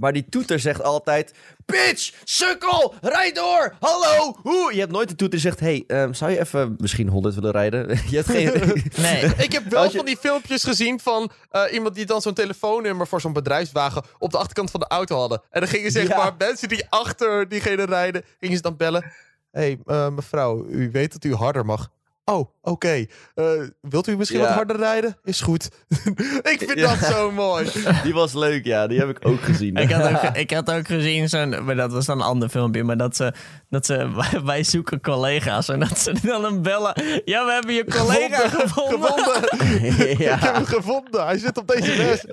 Maar die toeter zegt altijd... Bitch, sukkel, rijd door, hallo, hoe? Je hebt nooit de toeter die zegt... hey, um, zou je even misschien 100 willen rijden? je hebt geen... nee. Ik heb wel je... van die filmpjes gezien van uh, iemand die dan zo'n telefoonnummer... voor zo'n bedrijfswagen op de achterkant van de auto hadden. En dan gingen zeg ja. maar mensen die achter diegene rijden... gingen ze dan bellen... Hé, hey, uh, mevrouw, u weet dat u harder mag. Oh, oké. Okay. Uh, wilt u misschien ja. wat harder rijden? Is goed. ik vind ja. dat zo mooi. Die was leuk, ja. Die heb ik ook gezien. ik, had ook, ik had ook gezien, zo'n, maar dat was dan een ander filmpje, maar dat ze, dat ze wij, zoeken collega's en dat ze dan een bellen. Ja, we hebben je collega gevonden. gevonden. ja. Ik heb hem gevonden. Hij zit op deze les.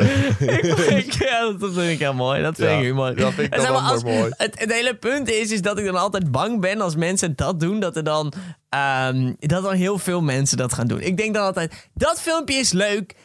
ik, ja, dat vind ik heel mooi. Dat vind ik humor. Dat vind ik dan als, mooi. Het, het hele punt is, is dat ik dan altijd bang ben als mensen dat doen, dat er dan... Um, dat dan heel veel mensen dat gaan doen. Ik denk dan altijd, dat filmpje is leuk,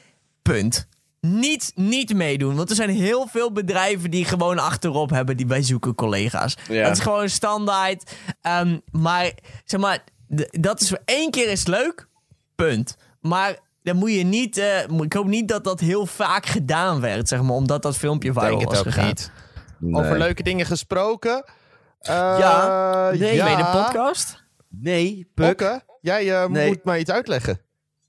punt. Niet, niet meedoen, want er zijn heel veel bedrijven die gewoon achterop hebben die wij zoeken collega's. Ja. Dat is gewoon standaard. Um, maar zeg maar, dat is voor één keer is leuk, punt. Maar dan moet je niet, uh, ik hoop niet dat dat heel vaak gedaan werd, zeg maar, omdat dat filmpje viral denk was het ook gegaan. Niet. Nee. Over leuke dingen gesproken. Uh, ja, nee, ja. de podcast? Nee, Puk. Okke, jij uh, nee. moet mij iets uitleggen.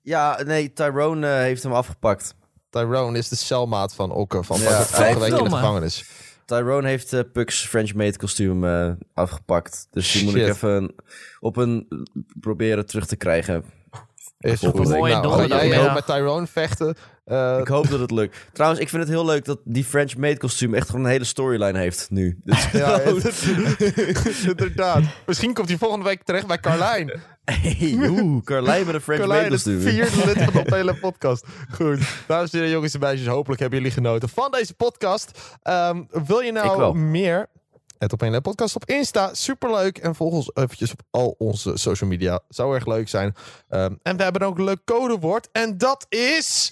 Ja, nee, Tyrone uh, heeft hem afgepakt. Tyrone is de celmaat van Okke van ja, vorige week in de gevangenis. Tyrone heeft uh, Puck's French maid kostuum uh, afgepakt. Dus die moet ik even op een proberen terug te krijgen. Is. Nou, ga jij ook met Tyrone vechten? Uh, ik hoop dat het lukt. Trouwens, ik vind het heel leuk dat die French maid kostuum echt gewoon een hele storyline heeft nu. Dus ja, inderdaad. Misschien komt hij volgende week terecht bij Carlijn. Hey, oeh, Carlijn met een French maid kostuum. vierde lid van de hele podcast. Goed. Dames en heren, jongens en meisjes, hopelijk hebben jullie genoten van deze podcast. Um, wil je nou meer... Het op een podcast op Insta. Superleuk. En volg ons eventjes op al onze social media. Zou erg leuk zijn. Um, en we hebben ook een leuk codewoord. En dat is...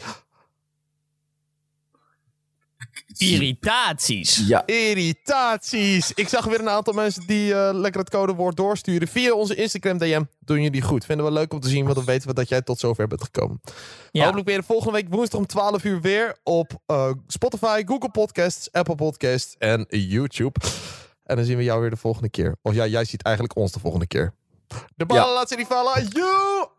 Irritaties. Ja. Irritaties. Ik zag weer een aantal mensen die uh, lekker het codewoord doorsturen. Via onze Instagram DM doen jullie goed. Vinden we leuk om te zien, want dan weten we dat jij tot zover bent gekomen. Ja. Hopelijk weer de volgende week woensdag om 12 uur weer op uh, Spotify, Google Podcasts, Apple Podcasts en YouTube. En dan zien we jou weer de volgende keer. Of ja, jij ziet eigenlijk ons de volgende keer. De ballen ja. laat ze niet vallen. Yo!